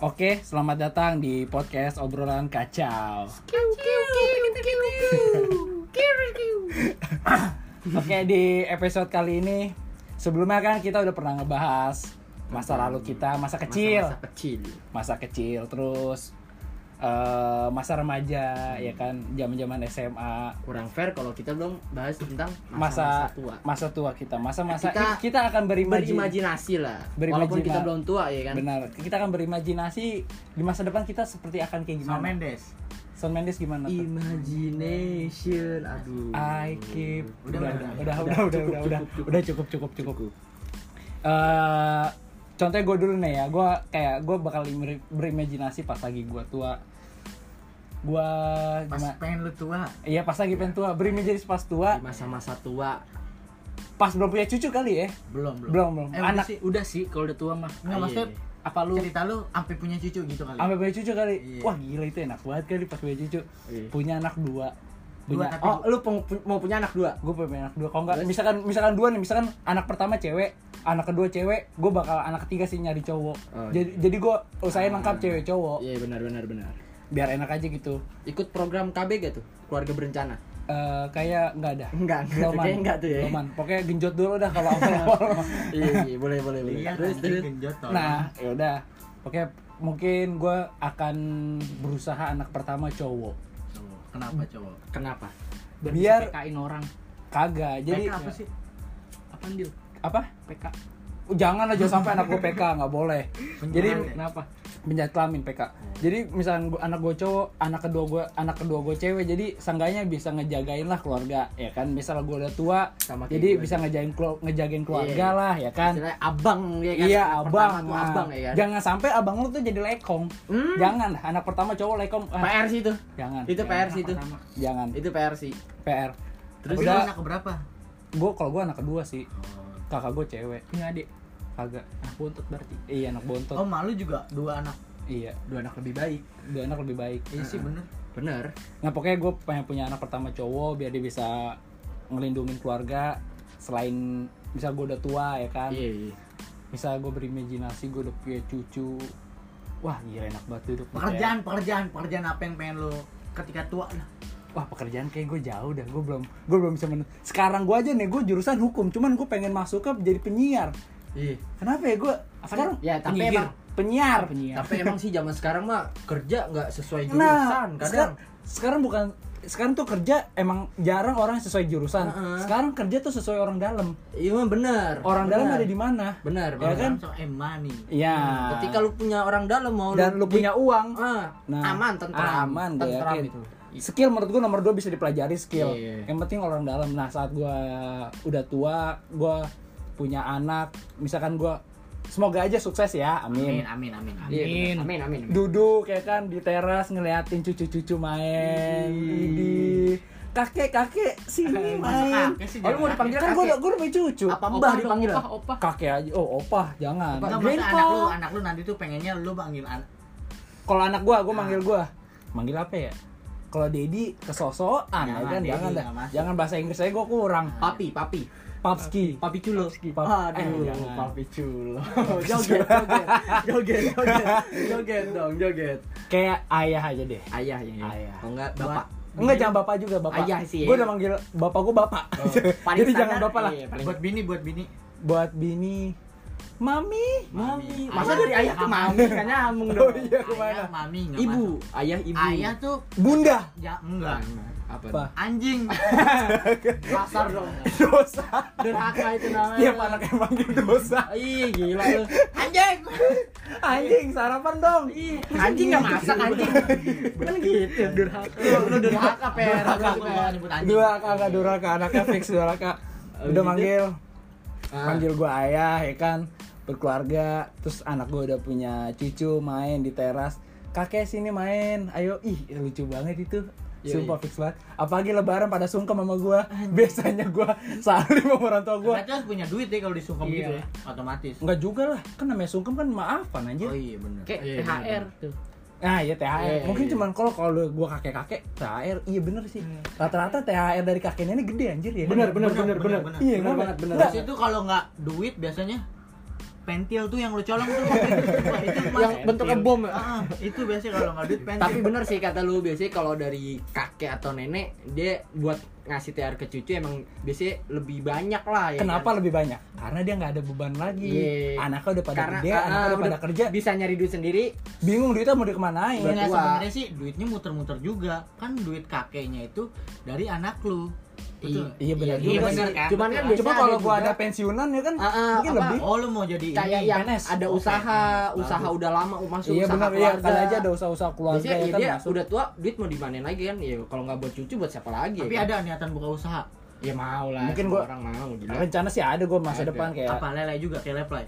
Oke, selamat datang di podcast obrolan kacau. Oke, di episode kali ini sebelumnya kan kita udah pernah ngebahas masa lalu kita, masa kecil, Masa kecil. masa kecil, terus eh, masa remaja, ya kan, zaman-zaman SMA, Kurang fair kalau kita belum bahas tentang masa masa, tua. masa tua kita, masa-masa Kita kita, akan berimajinasi. Berimajinasi lah. Berimajina- Walaupun kita belum tua ya kan. Benar, kita akan berimajinasi di masa depan kita seperti akan kayak Shawn gimana. Mendes. Shawn Mendes gimana tuh? Imagination. Aduh. I keep Udah, udah udah, udah udah udah. udah udah Cukup, udah cukup, cukup. udah cukup cukup cukup Eh, contohnya gue dulu nih ya gue kayak gue bakal berimajinasi pas lagi gue tua gue Pas gimana pengen lu tua. iya pas lagi pengen tua berimajinasi pas tua masa-masa tua. pas belum punya cucu kali ya Belum, belum. belum belum Eh, anak udah sih. Udah sih kalau udah tua mah. Enggak, Ah, maksudnya iya, iya. apa lu cerita lu sampai punya cucu gitu kali. sampai punya cucu kali Iya. wah gila itu enak banget kali pas punya cucu Iya. punya anak dua Dua, punya tapi- Oh, lu peng- pu- mau punya anak dua? gue punya anak dua kalau enggak Terus? misalkan misalkan dua nih misalkan anak pertama cewek anak kedua cewek gue bakal anak ketiga sih nyari cowok Oh, jadi jadi gue usahain Ah. lengkap cewek cowok Iya benar benar benar. Biar enak aja gitu Ikut program KB gak tuh? Keluarga berencana. Eh, kayak nggak ada Enggak, enggak tuh, enggak tuh ya. Belum, pokoknya genjot dulu dah kalau awal-awal iya, iya, boleh boleh boleh. Iya, terus kan, terus. genjot tolong. nah yaudah oke mungkin gue akan berusaha anak pertama cowok Cowok. Kenapa cowok? Kenapa? Biar- bisa PK-in orang. kagak jadi PK apa sih? Apaan Dil? apa PK. Jangan aja sampai anak gue PK nggak boleh jadi ya? Kenapa? Penjahat kelamin PK. Jadi misalnya gua, anak gue cowok, anak kedua gue anak kedua gue cewek, jadi sangganya bisa ngejagain lah keluarga, ya kan. Misal gue udah tua, Sama jadi gue bisa ngejagain kelu- ngejagain keluarga Iya. lah, ya kan. Istilahnya abang ya kan. Iya abang, Nah, abang ya kan. jangan sampai abang lu tuh jadi lekong. Hmm. Jangan, anak pertama cowok lekong. Ah, PR sih itu. jangan, Itu PR sih itu. Pertama. jangan. Itu PR sih. PR. Terus Udah. anak keberapa? Gue kalau gue anak kedua sih, Oh. kakak gue cewek, Punya adik. Kagak. Anak bontot berarti. Iya anak bontot. Oh, malu juga dua anak. Iya, Dua anak lebih baik. dua anak lebih baik. Iya sih bener. Bener. Nah pokoknya gue pengen punya anak pertama cowok biar dia bisa ngelindungin keluarga selain misal gue udah tua ya kan Iya, iya. misal gue berimajinasi gue udah punya cucu wah gila enak banget hidup Pekerjaan, pekerjaan, pekerjaan apa yang pengen lu ketika tua lah? wah pekerjaan kayak gue jauh dah gue belum gue belum bisa men sekarang gue aja nih gue jurusan hukum cuman gue pengen masuk ke jadi penyiar Iya. kenapa ya gue sekarang Ya, tapi penyihir. emang- penyiar Tapi emang sih zaman sekarang mah kerja nggak sesuai jurusan nah kadang. sekarang, sekarang bukan sekarang tuh kerja emang jarang orang sesuai jurusan Heeh. sekarang kerja tuh sesuai orang dalam Iya mah bener. orang Bener. dalam ada di mana Bener, Ya kan? So money. Iya. Ketika lu punya orang dalam mau dan lu di- punya uang, ah, Nah, aman tentram. aman, gue tentram yakin. itu. skill menurut gua nomor dua bisa dipelajari skill. Iya. Yang penting orang dalam. Nah saat gua udah tua, gua punya anak, misalkan gua semoga aja sukses ya, Amin, amin. amin, amin, Iya, amin. amin, amin. amin. Duduk ya kan di teras ngeliatin cucu-cucu main, Ih. di kakek kakek sini main. kakek sih Oh, lu mau dipanggil Kan gua udah punya cucu. Apa mbah dipanggil? opah, opah. Kakek aja, oh opah jangan. Grandpa. anak lu, anak lu nanti tuh pengennya lu panggil anak. Kalau anak gua, gua Ah. manggil gua. Manggil apa ya? Kalau Dedi kesosokan ya Jangan, kan, jangan. Jangan bahasa Inggris saya gua kurang. Papi, papi. Papski. Papi culo. Pap- Aduh, eh, papi culo. joget, joget. Joget, joget. Joget dong, joget. Kayak ayah aja deh. Ayah ya. ya. Ayah. Oh enggak, bapak. Enggak jangan bapak juga, bapak. Ayah sih, Gua ya. udah manggil bapak gua bapak. Paling Jadi jangan bapak lah. iya, Buat bini, buat bini. Buat bini, mami. Mami. Mami. Masa dari ayah ke mami kan nyambung Oh dong. iya ke mana? Ayah, mami Ibu, ayah ibu. Ayah tuh Bunda. ya enggak. Apa? Apa? Anjing. Kasar dong. Dosa. Durhaka itu namanya. Setiap anak yang manggil dosa. Ih, gila lu. Anjing. Anjing, sarapan dong. Anjing enggak masak anjing. Kan gitu, durhaka. Lu durhaka per. Durhaka, nggak. Durhaka, enggak durhaka, anaknya fix durhaka. Oh, Udah gitu? manggil, Ah. manggil gua ayah ya kan berkeluarga terus anak gua udah punya cucu main di teras kakek sini main ayo ih lucu banget itu Iya, sumpah fix banget apalagi lebaran pada sungkem sama gua biasanya gua saling sama orang tua gua Berarti harus punya duit deh kalau disungkem Iya. gitu ya, otomatis. Enggak juga lah kan namanya sungkem kan maafan aja Oh iya bener. Kayak Iya, THR bener. tuh. Nah ya THR, Iya, mungkin iya. cuman kalau kalau gua kakek-kakek THR, iya bener sih. Rata-rata THR dari kakek nenek gede anjir ya. Bener, bener, Bener, bener, bener. bener. Iya Bener bener banget, bener. Terus itu kalau nggak duit biasanya pentil tuh yang lu colong tuh Wah, itu mas yang bentuknya bom ya? Ah, itu biasanya kalau nggak duit pentil Tapi bener sih kata lu biasanya kalau dari kakek atau nenek dia buat ngasih THR ke cucu emang biasanya lebih banyak lah ya. Kenapa kan? lebih banyak? Karena dia nggak ada beban lagi. Iya. Anaknya udah pada Karena gede, ah, anaknya udah udah pada kerja. bisa nyari duit sendiri. Bingung duitnya mau dikemanain. Tua. sebenarnya sih duitnya muter-muter juga kan duit kakeknya itu dari anak lu Betul. Iya, benar iya, juga benar kan Cuman kan Betul. biasa Cuma kalau gua ada pensiunan ya kan Ah, ah, mungkin apa? lebih. oh lu mau jadi Kayak ini yang PNS. ada usaha, bagus. usaha udah lama masuk Iya usaha benar iya keluarga. kali aja ada usaha-usaha keluarga Biasanya ya ya kan dia masuk. udah tua, duit mau dimanein lagi kan? Ya kalau nggak buat cucu buat siapa lagi? tapi ya, kan? ada niatan buka usaha Ya mau lah. Mungkin gua- orang mau gila. Rencana sih ada gue masa Ada. depan kayak apa lele juga kayak leplay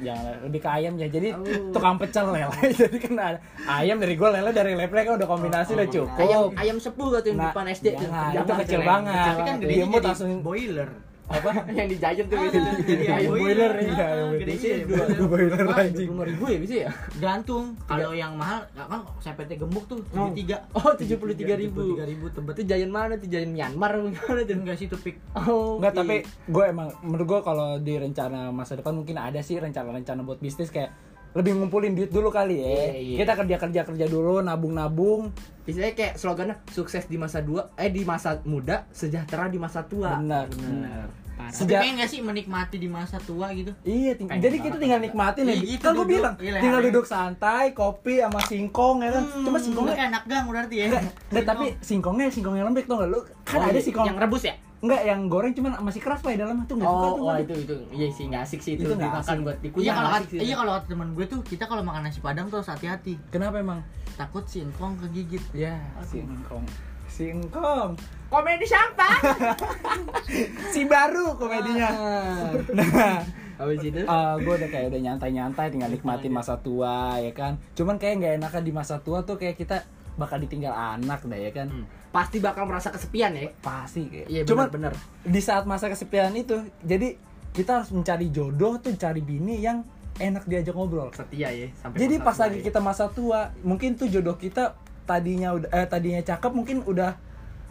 jangan lebih ke ayam ya. Jadi Oh. tukang pecel lele. Jadi kan ada ayam dari gue lele dari leple kan udah kombinasi udah Oh, cukup. Ayam ayam sepul tuh yang Nah, depan SD jangan, Jangan itu kecil banget. Tapi kan Dia mau langsung- boiler Apa? yang di Giant tuh Ah, biasanya. jadi Ayam boiler, iya, ayam boiler. Biasanya jadi dua boiler. Anjing. lima ribu ya bisa ya? gantung kalau yang mahal kan CPT gemuk tuh Oh. 73 Oh, 73.000. 73.000 tebet Itu Giant mana tuh? Giant Myanmar gimana tuh? enggak sih tuh pik Oh, Enggak, tapi gue emang menurut gue kalau di rencana masa depan mungkin ada sih rencana-rencana buat bisnis kayak lebih ngumpulin duit dulu kali ya. Iya, iya. Kita kerja kerja kerja dulu, nabung nabung. Biasanya kayak slogannya sukses di masa dua, eh di masa muda, sejahtera di masa tua. Benar. Benar. Tapi Sejak- pengen sih menikmati di masa tua gitu Iya, ting- Pengen jadi kita tinggal nikmatin ya. Gitu, kan gue duduk. bilang, Iya, tinggal duduk santai, kopi sama singkong ya kan. Cuma Hmm, singkongnya kayak anak gang berarti ya enggak, enggak, tapi singkongnya singkong yang lembek tuh enggak lu? Kan Oh, ada iya, singkong yang rebus ya? enggak yang goreng cuman masih keras pak di dalamnya tuh enggak suka Oh, tuh. oh itu itu. Iya sih nggak asik sih itu, Itu dimakan buat dikunyah. iya kalau iya kalau temen gue tuh kita kalau makan nasi padang tuh harus hati-hati Kenapa emang? takut singkong kegigit Ya, singkong. Singkong. Komedi siapa? Si baru komedinya. Ah. Nah, Habis itu gue udah kayak udah nyantai-nyantai tinggal nikmatin masa tua ya kan cuman kayak nggak enakan di masa tua tuh kayak kita bakal ditinggal anak dah ya kan Hmm. pasti bakal merasa kesepian ya. pasti kayak Iya cuman benar benar. di saat masa kesepian itu jadi kita harus mencari jodoh tuh cari bini yang enak diajak ngobrol Setia ya sampai jadi pas lagi ya. kita masa tua mungkin tuh jodoh kita tadinya udah eh, tadinya cakep mungkin udah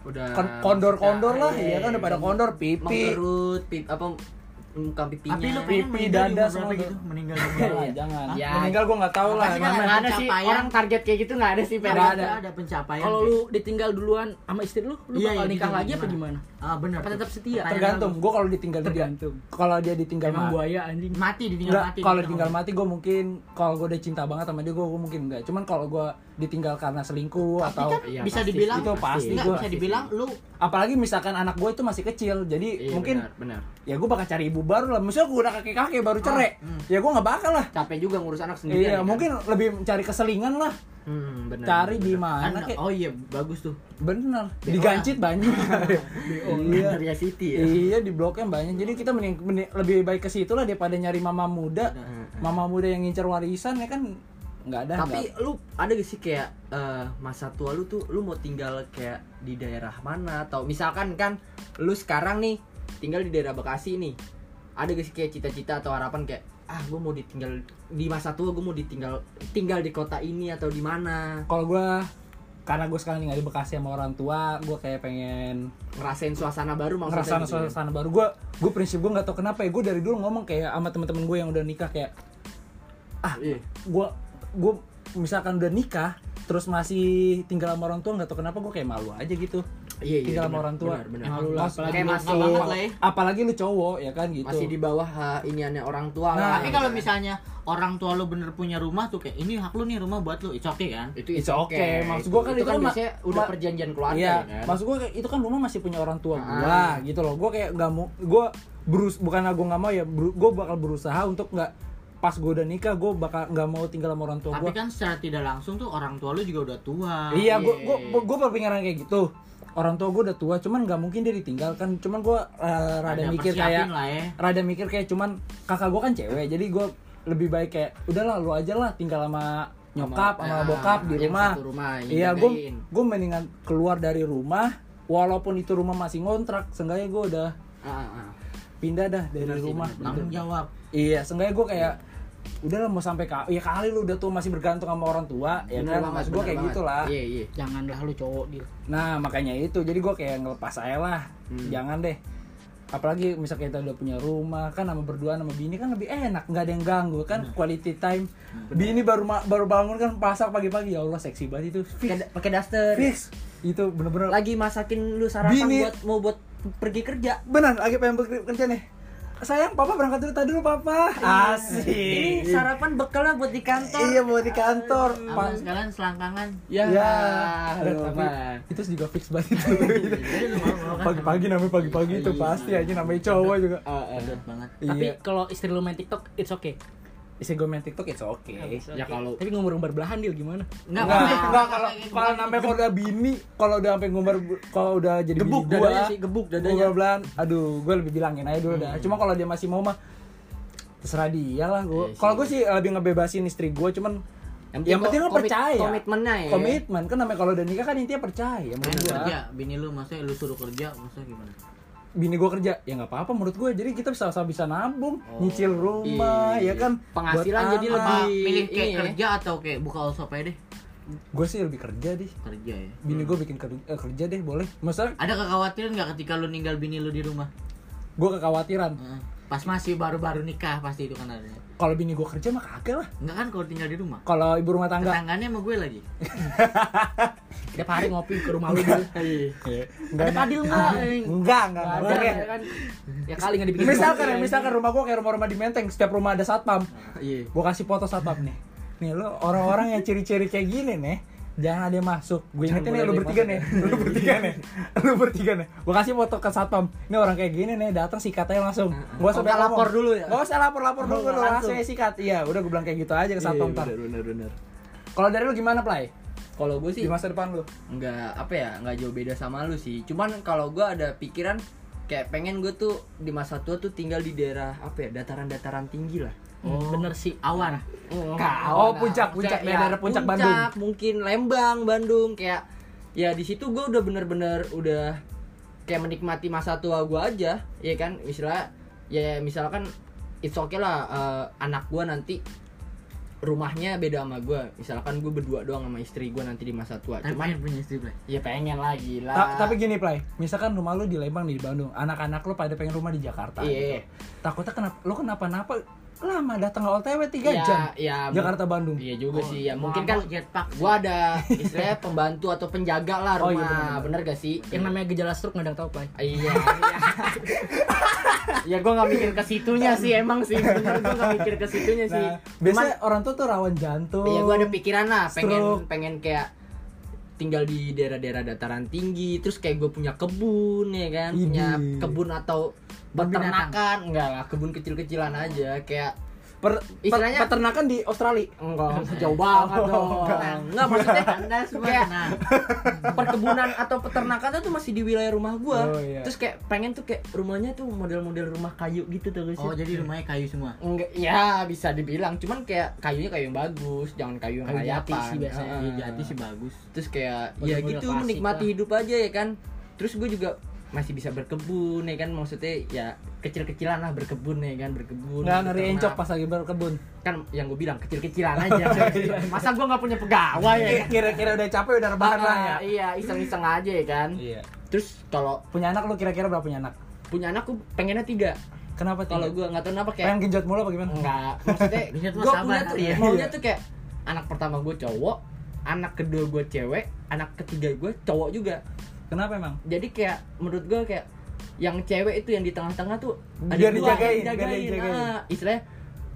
udah kon- kondor-kondor lah iya, ya kan udah pada kondor pipi mengkerut pip apa muka pipinya tapi lu pipi, pengen dada, semua gitu meninggal umur jangan Ya. meninggal gue nggak tahu lah mana. ada sih orang target kayak gitu nggak ada sih. Nggak ada ada. ada pencapaian Kalau lu ditinggal duluan sama istri lu, lu Iya, bakal iya, nikah gitu, lagi apa gimana? ah benar Apa tetap setia? Tergantung gue kalau ditinggal Tergantung. kalau dia ditinggal Emang mati buaya anjing. mati ditinggal mati kalau ditinggal tinggal mati gue mungkin kalau gue udah cinta banget sama dia gue mungkin enggak cuman kalau gue ditinggal karena selingkuh tapi atau kan Iya, bisa pasti dibilang itu pasti. Nggak, Gua- bisa dibilang lu apalagi misalkan anak gue itu masih kecil jadi Iya, mungkin benar, benar. ya gue bakal cari ibu baru lah. Misalnya gue udah kakek kakek baru cerai. hmm. ya gue nggak bakal lah. Capek juga ngurus anak sendiri iya mungkin lebih mencari keselingan lah. Hmm, benar, cari di mana kan, kayak oh iya bagus tuh. Bener digancit banyak. Iya. City ya? Iya di bloknya banyak. Jadi kita mending, mending- lebih baik ke situ lah daripada nyari mama muda. Mama muda yang ngincer warisan ya kan nggak ada tapi nggak- lu ada gak sih kayak eh, masa tua lu tuh lu mau tinggal kayak di daerah mana? Atau misalkan kan lu sekarang nih tinggal di daerah Bekasi nih. Ada gak sih kayak cita-cita atau harapan kayak ah gue mau ditinggal di masa tua gue mau ditinggal tinggal di kota ini atau di mana? Kalau gue karena gue sekarang tinggal di Bekasi sama orang tua gue kayak pengen ngerasain suasana baru maksudnya ngerasain gitu ya? suasana baru. Gue gue prinsip gue nggak tau kenapa ya gue dari dulu ngomong kayak sama temen-temen gue yang udah nikah kayak Iya. gue gue misalkan udah nikah terus masih tinggal sama orang tua nggak tau kenapa gue kayak malu aja gitu Iya, iya, tinggal sama benar, orang tua benar. Emang Malu lah, apalagi kayak lu masih banget lah ya. apalagi lu cowok ya kan gitu masih di bawah ha, iniannya orang tua Nah, lah tapi kalau misalnya orang tua lu bener punya rumah tuh kayak ini hak lu nih rumah buat lu it's okay kan itu It's okay. Maksud gua kan itu itu kan kan biasanya udah perjanjian keluarga Iya, ya kan maksud gue itu kan rumah masih punya orang tua Ah. gua gitu loh. Gue kayak nggak mau, gue berus bukan gue nggak mau ya, gue bakal berusaha untuk nggak pas gue udah nikah gue bakal nggak mau tinggal sama orang tua tapi gue. kan secara tidak langsung tuh orang tua lu juga udah tua Iya, gue gue gue berpikiran kayak gitu. Orang tua gue udah tua, cuman nggak mungkin dia ditinggalkan. Cuman gue uh, rada Ada mikir kayak, lah ya rada mikir kayak cuman kakak gue kan cewek, jadi gue lebih baik kayak udahlah lu aja lah tinggal sama nyokap sama Ah, bokap di rumah. rumah Iya, gue gue mendingan keluar dari rumah, walaupun itu rumah masih ngontrak, seenggaknya gue udah Ah, ah, ah. pindah dah dari Benar sih, rumah. tanggung jawab Iya, seenggaknya gue kayak udahlah mau sampai ka ya kali lu udah tuh masih bergantung sama orang tua ya Bener kan? banget, gue kayak banget. gitu lah iya iya. Janganlah lu cowok dia. nah makanya itu. Jadi gue kayak ngelepas aja lah. Hmm. jangan deh. Apalagi misalnya kita udah punya rumah kan sama berdua sama bini kan lebih enak. Nggak ada yang ganggu kan? Quality time. Bini baru baru bangun kan pasak pagi-pagi. Ya Allah seksi banget itu. Pakai daster. fix. Itu bener-bener Lagi masakin lu sarapan Bini- buat mau buat pergi kerja. benar lagi pengen bekerja nih sayang papa berangkat dulu tadi dulu papa asik Ini sarapan bekalnya buat di kantor. iya buat di kantor Pak. sekalian selangkangan. Ya, Ya, aduh, itu juga fix banget itu. Mau kan? Pagi-pagi namanya pagi-pagi itu pasti aja namanya cowok juga. Ah, ah. Banget. Tapi Iya. kalau istri lu main TikTok, it's okay. Isi gue main TikTok it's okay. It's Ya okay. kalau- tapi ngumbar-ngumbar belahan dia gimana? Enggak, Enggak, enggak kalau kalau namanya kalau udah bini, kalau udah sampai ngumbar kalau udah jadi Gebuk bini gua, dadanya sih, gebuk dadanya. Gua belan, aduh, gue lebih bilangin aja dulu dah. Cuma kalau dia masih mau mah terserah dia lah gua. Iya sih. Kalau gue sih lebih ngebebasin istri gue, cuman yang penting lo percaya. Komitmennya ya. Komitmen kan namanya kalau udah nikah kan intinya percaya gua. kerja, bini lu maksudnya lu suruh kerja, maksudnya gimana? Bini gue kerja ya nggak apa-apa menurut gue jadi kita bisa bisa nabung Oh, nyicil rumah iya. ya kan Penghasilan jadi Apa lebih- milih kayak ini ya. kerja atau kayak buka aja deh? gue sih lebih kerja deh Kerja ya. bini gue bikin kerja, eh, kerja deh boleh masa Ada kekhawatiran nggak ketika lu ninggal bini lu di rumah? gue kekhawatiran Heeh. Pas masih baru-baru nikah pasti itu kan ada. kalau bini gue kerja mah kagak lah Enggak kan kalau tinggal di rumah? kalau ibu rumah tangga Tetangganya sama gue lagi. Tiap hari ngopi ke rumah lu dulu. enggak Ada padil enggak? enggak enggak Ada ya kan. Ya kali enggak dibikin. misalkan ya misalkan rumah gue kayak rumah-rumah di Menteng setiap rumah ada satpam Iya. gue kasih foto satpam nih nih lo orang-orang yang ciri-ciri kayak gini nih jangan ada yang masuk. Gue ingetin nih lu bertiga nih. Lu bertiga nih. Lu bertiga nih. Gue kasih foto ke satpam ini orang kayak gini nih datang sikat aja langsung. Gue nggak lapor dulu ya? gak usah lapor lapor dulu langsung. langsung. sikat. Iya udah gue bilang kayak gitu aja ke satpam ntar benar benar. kalau dari lu gimana play? Kalau gue sih di masa depan lu? Nggak apa ya nggak jauh beda sama lu sih. Cuman kalau gue ada pikiran kayak pengen gue tuh di masa tua tuh tinggal di daerah apa ya dataran-dataran tinggi lah Hmm, bener sih awan. oh. Puncak puncak daerah ya, puncak Bandung. mungkin Lembang Bandung kayak ya di situ gue udah bener-bener udah kayak menikmati masa tua gue aja ya kan? Misalnya ya misalkan it's okay lah eh, anak gue nanti rumahnya beda sama gue misalkan gue berdua doang sama istri gue nanti di masa tua. Tapi cuman pengen punya istri, Bray. ya pengen lagi lah Ta- tapi gini play. Misalkan rumah lu di Lembang nih di Bandung. Anak-anak lu pada pengen rumah di Jakarta Iya. gitu. takutnya kenapa lu kenapa-napa lama datang ke OTW 3 Ya, jam ya, Jakarta Bandung Iya juga sih ya Mau mungkin kan jetpack. gua ada istilahnya pembantu atau penjaga lah Oh, rumah iya, benar-benar. bener gak sih Yang namanya gejala stroke nggak ada yang tahu, Play. iya iya ya gua nggak mikir ke situnya sih emang sih bener gua nggak mikir ke situnya sih nah biasanya orang tua tuh rawan jantung Iya gua ada pikiran lah pengen stroke. pengen kayak tinggal di daerah-daerah dataran tinggi terus kayak gue punya kebun ya kan? Idih. punya kebun atau peternakan. Enggak lah kebun kecil-kecilan aja. Kayak Per, Istilahnya- per- peternakan di Australia enggak jauh banget dong enggak maksudnya Anda semua kayak tenang. perkebunan atau peternakan tuh masih di wilayah rumah gua. Oh, iya. Terus kayak pengen tuh kayak rumahnya tuh model-model rumah kayu gitu tuh Oh, jadi rumahnya kayu semua. enggak ya bisa dibilang cuman kayak kayunya kayu yang bagus, jangan kayu yang Kayu jati sih biasanya. Iya, jati sih bagus. Terus kayak ya gitu menikmati lah. hidup aja ya kan. Terus gue juga masih bisa berkebun ya kan? Maksudnya ya kecil-kecilan lah berkebun ya kan? Berkebun nggak ngeri beternak. encok pas lagi berkebun. Kan yang gue bilang kecil-kecilan aja. Masa gue nggak punya pegawai ya kan? kira-kira udah capek udah rebahan lah ya. Ah, iya iseng-iseng aja ya kan? Iya. Terus kalau punya anak lu kira-kira berapa punya anak? punya anak gue pengennya tiga. Kenapa kalau gue nggak tahu kenapa kayak pengen genjot mulu apa gimana? Enggak maksudnya gue punya tuh iya. maunya tuh kayak anak pertama gue cowok anak kedua gue cewek anak ketiga gue cowok juga kenapa emang jadi kayak menurut gue kayak yang cewek itu yang di tengah-tengah tuh ada Biar dua dijagain, yang biar dijagain. dijagain. Ah, istilahnya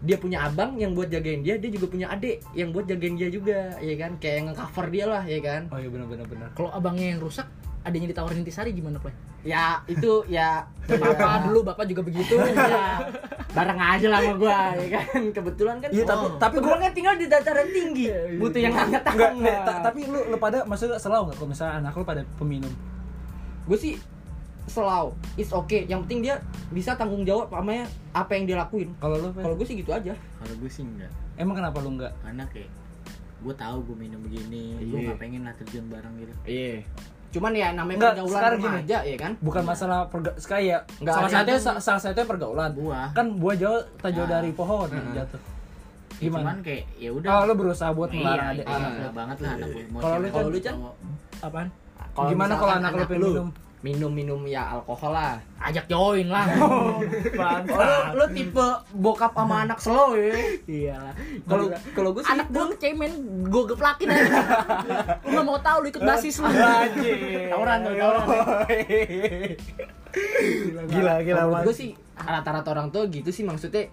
dia punya abang yang buat jagain dia dia juga punya adik yang buat jagain dia juga ya kan kayak yang cover dia lah ya kan oh iya benar benar benar Kalau abangnya yang rusak, adanya ditawarin intisari gimana, Play? ya itu ya Bapak dulu, Bapak juga begitu. ya, bareng aja lah sama gua ya kan. Kebetulan kan Iya, tapi- oh, tapi kebetulan kan tinggal di dataran tinggi. Butuh yang angkat Enggak, tangan nih, ta- tapi lu, lu pada maksudnya selalu nggak kalau misalnya anak lu pada peminum? Gue sih selalu it's okay. Yang penting dia bisa tanggung jawab sama ya- apa yang dia lakuin. Kalau lu kalau gue sih gitu aja. Kalau gue sih enggak. emang kenapa lu nggak? Karena kayak gue tahu gue minum begini, gue Iya. nggak pengen lah terjun bareng gitu. iya cuman ya namanya Enggak, pergaulan sekarang gini. remaja ya kan bukan masalah perga sekali ya Nggak salah satunya sa- salah satunya pergaulan Buah. kan buah jauh tak jauh Nah. dari pohon Heeh. jatuh Ya, gimana Cuman kayak ya udah. oh lu berusaha buat Iya, melarang iya, adik iya, banget lah anak. Mau Kalau lu, Kalau lu, apaan Kalau gimana kalau anak lu- minum minum-minum ya alkohol lah. Ajak join lah. Oh, lu, lu tipe bokap sama anak slow ya. Iya. Kalau kalau gue sih anak gue cemen, gue geplakin aja. lu nggak mau tahu lu ikut basis lu. Tawuran tuh, tawuran. Gila, gila. Mas. gue sih rata-rata orang tua gitu sih maksudnya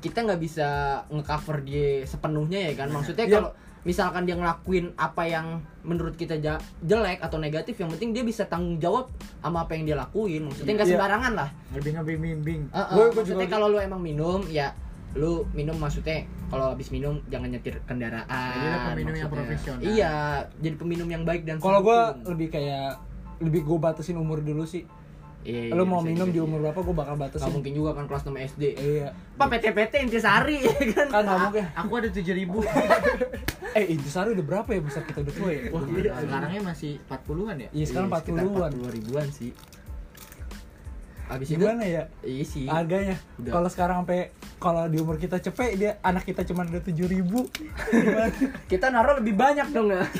kita nggak bisa ngecover dia sepenuhnya ya kan maksudnya Iya. kalau misalkan dia ngelakuin apa yang menurut kita jelek atau negatif yang penting dia bisa tanggung jawab sama apa yang dia lakuin maksudnya nggak Iya. sembarangan lah lebih ngebimbing Uh, uh, maksudnya juga- kalau lu emang minum ya lu minum maksudnya kalau habis minum jangan nyetir kendaraan Jadi peminum yang profesional. iya jadi peminum yang baik dan Kalau gua santun. lebih kayak lebih gue batasin umur dulu sih. Iya, iya, Lu mau bisa minum juga di umur berapa gue bakal batasin. mungkin juga kan kelas 6 SD Iya. Pak PT-PT intisari ya kan Kan nggak mungkin. aku ada tujuh ribu Eh, Intisari udah berapa ya besar kita udah tua ya? wah sekarangnya masih 40-an ya Iya, sekarang 40-an. 40 ribuan sih Abis itu Gimana ya? Iya sih Harganya. Kalau sekarang sampai kalau di umur kita cepet dia anak kita cuma ada tujuh ribu. Kita naruh lebih banyak dong ya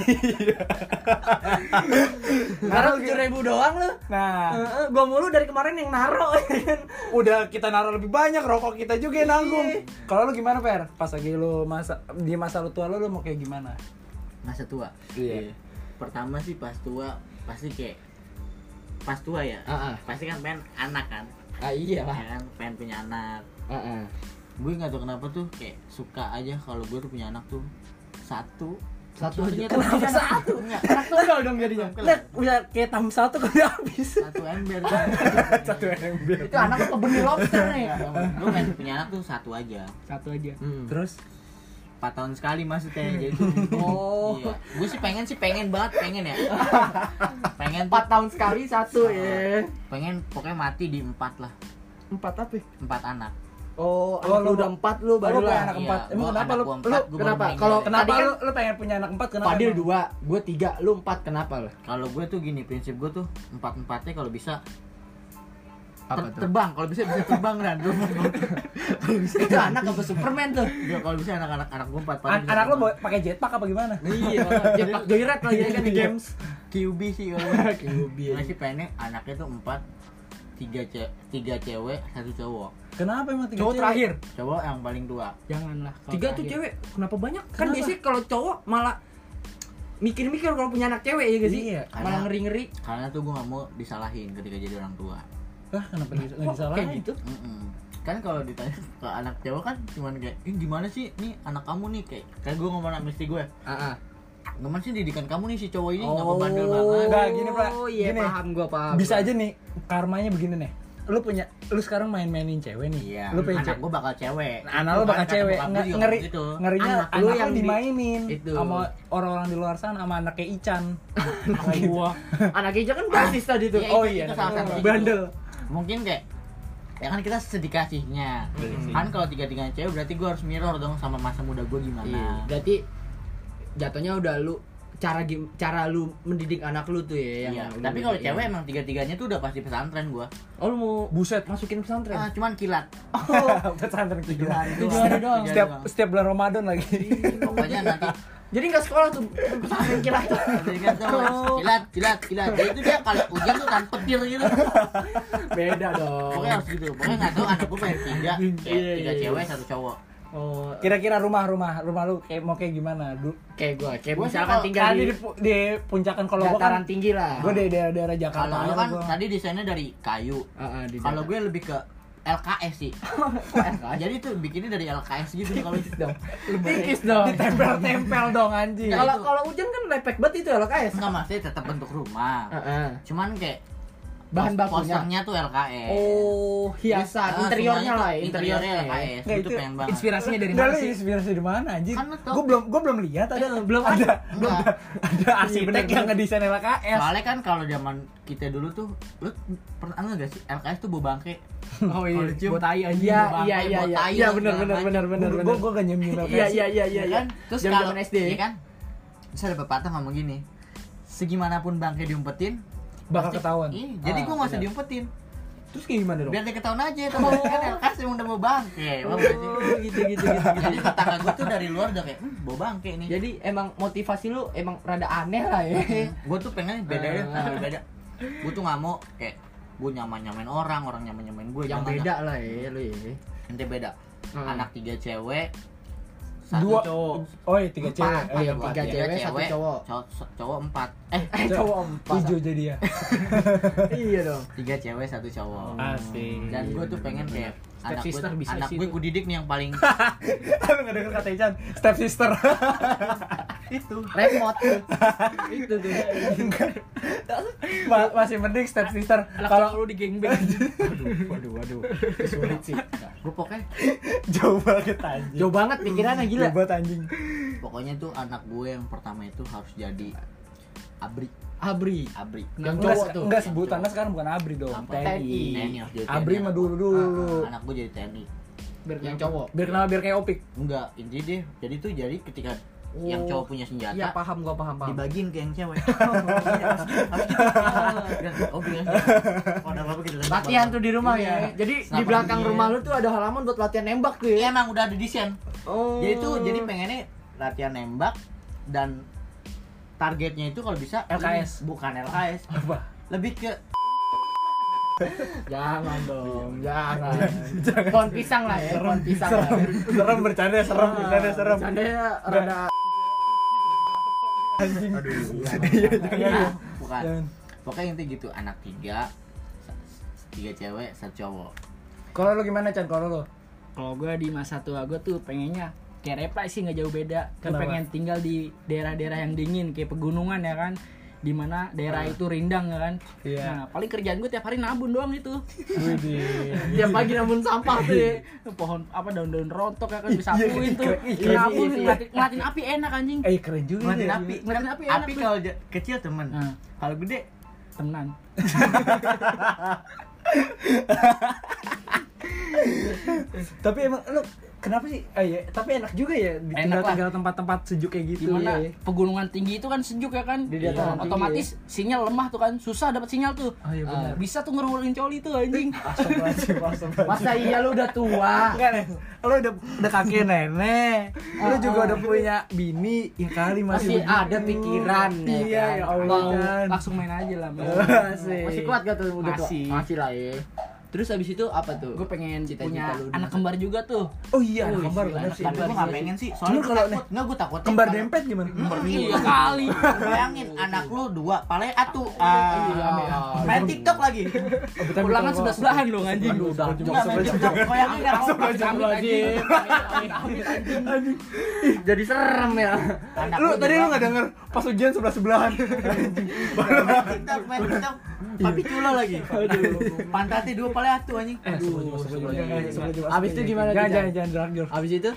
Naruh 7 ribu doang lu Nah, Heeh, Gua mulu dari kemarin yang naruh udah kita naruh lebih banyak rokok kita juga yang nanggung. Iya. Kalau lu gimana Per? Pas lagi lu masa di masa lu tua lu lu mau kayak gimana? masa tua Iya. pertama sih pas tua pasti kayak pas tua ya Ah, ah. pasti kan pengen anak kan Ah iya ya lah kan pengen punya anak Heeh. gue nggak tahu kenapa tuh kayak suka aja kalau gue tuh punya anak tuh satu Satu aja. Kenapa satu? Enggak, tunggal dong jadinya. Lihat, udah kayak tam satu kan udah habis. satu ember kan Satu ember. Itu anak apa benih lobster nih gue pengen punya anak tuh satu aja Satu aja. Hmm. Terus 4 tahun sekali maksudnya jadi Oh. iya. gue sih pengen sih pengen banget pengen ya pengen tuh 4 tahun sekali satu ya pengen pokoknya mati di empat lah Empat apa? empat anak Oh, Oh, lu lu- udah empat lu Oh, baru lu lah anak Iya, empat. Emang kenapa lu lu kenapa? Kalau- kenapa Tadi kan- lu lu pengen punya anak empat kenapa? Fadil emang? dua, gue tiga, lu empat kenapa lah? kalau gue tuh gini prinsip gue tuh empat empatnya kalau bisa Apa ter- tuh? terbang kalau bisa bisa terbang dan Itu anak apa Superman tuh? Ya, kalau bisa anak-anak anak gue empat An- anak lu bawa- pakai jetpack apa gimana? Iya, jetpack joyride lagi kan di games. QB sih kalau QB. masih pengennya anaknya tuh empat tiga ce tiga cewek satu cowok Kenapa emang tiga Cowok cewek? terakhir. cowok yang paling tua Janganlah. kalau Tiga tuh terakhir. cewek. Kenapa banyak? Kan Kenapa? biasanya kalau cowok malah mikir-mikir kalau punya anak cewek ya gak sih? Iya, Malah ngeri-ngeri. karena tuh gue gak mau disalahin ketika jadi orang tua Lah kenapa dis- nggak disalahin? kayak gitu? Mm-mm. kan kalau ditanya ke anak cewek kan cuman kayak eh, gimana sih nih anak kamu nih kayak kayak gue ngomong sama istri gue Ah, ah. gimana sih didikan kamu nih si cowok ini nggak bandel banget Nggak, gini, Pak. Oh iya Gini. paham gua paham. Bisa aja nih karmanya begini nih. Lu punya lu sekarang main-mainin cewek nih. iya Lu pengen anak cewek. gue bakal cewek Anak lu bakal cewek. gue juga ngeri gitu ngerinya Anak anak, lu yang di- dimainin itu. sama orang-orang di luar sana sama anak kayak Ican. Sama gua. Anak Ica kan basis tadi tuh. Iya, Oh itu- iya, itu salah satu Bandel. Mungkin kayak ya kan kita sedih kasihnya kan kalau tiga tiganya cewek berarti gue harus mirror dong sama masa muda gue gimana Iya. Berarti jatuhnya udah lu cara cara lu mendidik anak lu tuh ya yang Iya, tapi kalau iya. cewek emang tiga tiganya tuh udah pasti pesantren gue Oh lu mau Buset. masukin pesantren? ah, cuman kilat Pesantren tujuh tiga. hari Tujuh doang. hari doang. Setiap setiap bulan Ramadan lagi. pokoknya nanti Jadi nggak sekolah tuh pesantren kira Jadi kan tuh, kilat kilat kilat jadi itu dia kalau ujian tuh kan petir gitu Beda dong. pokoknya harus gitu pokoknya nggak tahu anak gue pengen tiga Iya, tiga iya, cewek iya. satu cowok Oh, Kira-kira rumah-rumah rumah lu kayak mau kayak gimana? Du kayak gua, kayak Gua sih misalkan tinggal tadi di di, pu- di puncakan kalau gua dataran kan tinggi lah. gua di daerah-daerah Jakarta. kalau aja kan gua. tadi desainnya dari kayu ah, di kalau gue lebih ke LKS sih jadi tuh bikinnya dari LKS gitu kalau dong. Tipis dong. Ditempel-tempel dong anjing. Kalau itu. kalau hujan kan lepek banget itu LKS. nggak maksudnya tetap bentuk rumah Heeh. cuman kayak Bahan bakunya. posternya tuh LKS Oh, hiasan Terus, ah, interiornya lah, tuh interiornya. ya. LKS Nggak, itu itu pengen banget Inspirasinya dari mana sih? inspirasi dari mana anjing? Kan. Gua belum gua belum lihat ada. Eh, belum ada. ada. Belum ada. Ada arsitek yang ngedesain LKS. soalnya kan kalau zaman kita dulu tuh lu pernah nggak gak sih LKS tuh bau bangke Oh iya, buat tai anjing. Iya, iya, iya, iya. Iya, benar, benar, benar, benar, Gua benar. gua gak nyium LKS. Iya, iya, iya, iya, Ya iya. kan terus kalau SD. ya kan terus ada pepatah ngomong gini segimanapun bangke diumpetin bakal ketahuan. Iya, jadi Ah, gua nggak usah diumpetin Terus kayak gimana dong? biar dia ketahuan aja teman kan LKS emang udah mau bangke? Oh, gitu, gitu, gitu, gitu. jadi tetangga gua tuh dari luar udah kayak hmm, bau bangke nih Jadi emang motivasi lu emang rada aneh lah ya. gue tuh pengen beda ya Ah. beda gue tuh nggak mau kayak gue nyaman nyamain orang orang nyaman nyamain gue yang beda lah ya lu ya ente beda Hmm. anak tiga cewek Dua. cowok. Oh, iya, tiga cewek. Empat. Oh, iya, Iya, empat. tiga cewek, satu cowok. cowok cowok empat eh eh cowok empat Tujuh jadi ya. iya dong tiga cewek satu cowok Asik. dan gue tuh pengen kayak Step anak gue sister bisa anak gue gue didik nih yang paling Lu nggak denger kata Ican? Step sister. itu remote itu tuh Ma- masih mending step sister. kalau lu di gangbang waduh, waduh. Sulit sih. gue pokoknya Jauh banget anjing. jauh banget pikirannya gila Jauh banget anjing. pokoknya tuh anak gue yang pertama itu harus jadi abri abri. Abri. Yang Enggak, cowok tuh. enggak sebutannya sekarang bukan Abri dong, Apa? TNI. TNI harus jadi Abri mah dulu dulu. Ah, anak gue jadi TNI yang cowok. Biar kenapa biar kayak Opik. enggak intinya deh jadi tuh jadi ketika yang Oh. cowok punya senjata iya paham gua paham paham. dibagiin ke yang cewek. Gitu harus gitu oh oh apa gitu latihan tuh di rumah ya. Iya. jadi di belakang rumah lu tuh ada halaman buat latihan nembak tuh Iya ya emang udah ada desain oh jadi tuh jadi pengennya latihan nembak dan targetnya itu kalau bisa LKS. bukan LKS Apa? lebih ke jangan dong jangan pohon pisang lah ya pohon pisang lah Serem, serem bercanda, serem, bercanda, serem. Bercandanya rada Anjing. Iya, jangan. bukan pokoknya intinya gitu anak tiga tiga cewek satu cowok Kalau lu gimana, Chan? Kalau lu? kalau gue di masa tua gue tuh pengennya kayak Repa sih nggak jauh beda. Gue pengen tinggal di daerah-daerah yang dingin kayak pegunungan ya kan. Di mana daerah itu rindang ya kan. Iya. nah paling kerjaan gue tiap hari nabun doang itu. Tiap pagi namun sampah tuh ya. Pohon apa daun-daun rontok ya kan Iya, disapuin tuh keren, nabun iya, iya. ngeliatin, ngeliatin api enak anjing. Eh, keren juga ngeliatin ya. api ngeliatin api enak api kalau kecil temen Nah, kalau gede? Temenan. Tapi emang lu kenapa sih? Eh, ya, tapi enak juga ya tinggal tinggal tempat-tempat sejuk kayak gitu di mana ya. pegunungan tinggi itu kan sejuk ya kan? Di dataran tinggi. Otomatis sinyal lemah tuh kan. Susah dapat sinyal tuh. Oh iya benar. bisa tuh ngeruling coli tuh anjing. Masa iya lu udah tua? Enggak lu udah udah kakek nenek, lu juga udah punya bini, ya kali masih, Masih ada pikiran, ya Iya, kan? ya Allah. Kan. langsung main aja lah masih. Kuat gak tuh udah Masih. masih lah ya terus habis itu apa tuh? Gue pengen Cita-cita punya lu di anak kembar juga tuh. Oh iya, Oh, anak kembar iya, anak tapi kembar gue nggak pengen sih soalnya kalau takut nggak gue takut Kembar dempet gimana? iya kali. Bayangin anak lu dua palanya atu ah, main tiktok lagi. Ulangan sebelah sebelahan dong anjing. Udah. Main tiktok bayangin nggak Langsung mau anjing. jadi serem ya. Lu tadi lu enggak denger pas ujian sebelah-sebelahan. main tiktok main tiktok. Papi culo lagi. Pantatnya dua palanya atu anjing Abis itu gimana tuh, Jangan jangan jangan dragor. habis itu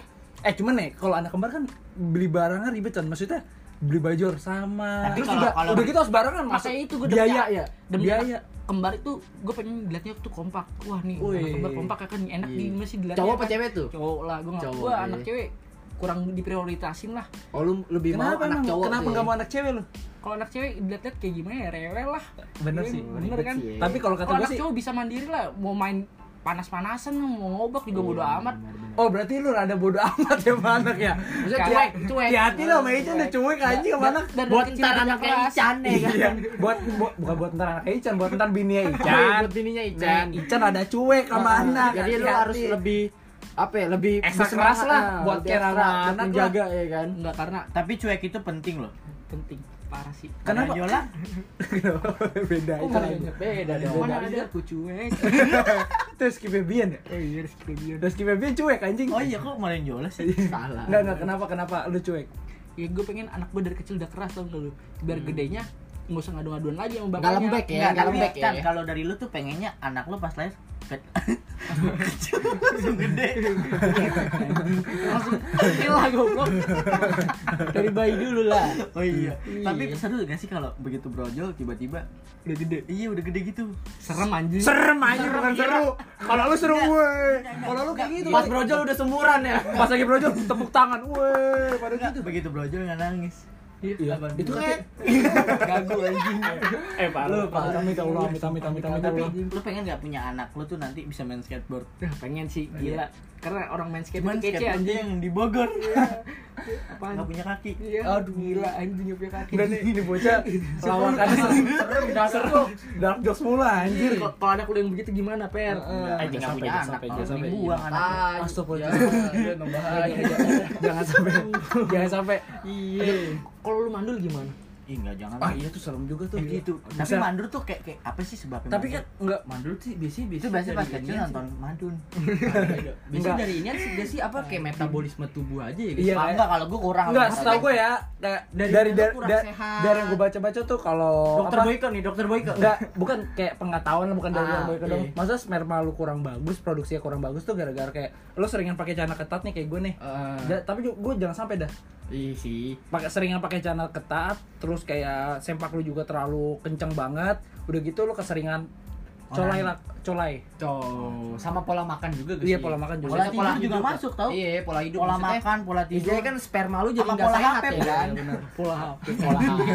Eh cuman nih kalau anak kembar kan beli barangnya ribet kan maksudnya beli baju sama. Tapi Terus kalau- juga kalau- udah gitu harus barengan masa itu gue biaya ya. demi biaya. anak kembar itu gue pengen dilihatnya tuh kompak wah nih Wih. anak kembar kompak ya kan enak di masih dilihatnya cowok kan. apa cewek tuh cowok lah gue nggak Cowok, gue iya. anak cewek kurang diprioritasin lah oh lu lebih mau Kenapa anak emang? cowok Kenapa tuh ya? nggak mau anak cewek lu? Kalau anak cewek dilihat-lihat kayak gimana ya rewel lah. Bener Iya, sih, bener kan? sih ya. Tapi kalau kata gue anak sih cowok bisa mandiri lah mau main panas-panasan mau ngobak juga bodo Iya, amat. Oh berarti lu rada bodo amat ya sama anak ya? Maksudnya cuek cuek. Hati-hati lo sama Ican udah cuek anjing sama anak. Dan buat dari ntar anaknya keras. Ican ya kan? Iya, buat, buat bukan buat ntar anaknya Ican, buat ntar bininya iya, Ican. buat bininya Ican. Ican, Ican ada cuek sama Ah, anak. jadi lu harus lebih apa ya lebih Ekstra keras lah ah, buat buat anak menjaga ya kan? Enggak karena tapi cuek itu penting loh. Penting parah sih Kenapa? Jola beda oh, Ican. beda beda dong mana ada aku cuek Terus Kibebian ya? oh iya Rizky Febian. Terus Kibebian cuek anjing. oh iya kok malah Jola sih salah Enggak, enggak, kenapa, kenapa lu cuek? ya gue pengen anak gue dari kecil udah keras tau gak lu biar gedenya nggak usah ngadu-ngaduan lagi sama bapaknya lembek ya Enggak, nggak lembek ya kan kalau dari lu tuh pengennya anak lu pas lahir langsung gede langsung gila goblok dari bayi dulu lah oh iya Iya. tapi seru gak sih kalau begitu brojol tiba-tiba udah gede iya udah gede gitu serem anjing Serem aja bukan seru. Kalau lu seru, weh. Kalau lu kayak gitu. pas brojol udah semuran ya Pas lagi brojol tepuk tangan, weh. Pada gitu. begitu brojol nggak nangis Iya, Apaan? itu kan gagu anjing. Eh, parah. Lu, parah. amit Allah, amit amit amit amit Tapi lu pengen gak punya anak lu tuh nanti bisa main skateboard? Pengen sih gila. Karena orang main skate Cuman kece anjing. yang di Bogor. Apaan? Gak punya kaki. Iya. Aduh. gila anjing gak punya kaki. Udah nih, ini bocah lawakannya serem dark dark jokes mula anjir. Kalau kalau anak lu yang begitu gimana, Per? Jangan jangan sampai, punya jangan anak. sampai, Kalau jangan sampai. dibuang anak. Ah, Astagfirullah. nambah bahaya. Jangan sampai. Jangan sampai. Iya. Kalau lu mandul gimana? Ih, enggak jangan. Ah iya tuh serem juga tuh. Eh, gitu. Tapi Bisa- mandur tuh kayak kayak apa sih sebabnya? Tapi mandur? kan enggak Mandul sih biasanya itu biasanya biasanya pas kecil nonton madun. sih. Enggak. Biasanya dari ini sih sih apa kayak metabolisme tubuh aja ya. Iya, Ah, enggak kalau gua kurang. Enggak, setahu gue ya Dari dari dari dari, yang gue baca-baca tuh kalau Dokter Boyko nih, Dokter Boyko. Enggak, bukan kayak pengetahuan bukan dari Ah, yang Boyko dong. iya. Masa sperma lu kurang bagus, produksinya kurang bagus tuh gara-gara kayak lu seringan pakai celana ketat nih kayak gue nih. Ja- tapi gue jangan sampai dah iya sih. pakai seringan pakai celana ketat terus kayak sempak lu juga terlalu kenceng banget udah gitu lu keseringan colai lah colai Tuh, sama pola makan juga guys. iya pola makan juga Pola Maksudnya tidur pola juga hidup, masuk tau. Iya, pola hidup Pola maksudnya- makan, pola tidur. Iya kan sperma lu jadi Sama nggak pola sehat ya kan? benar Pola HP, pola HP.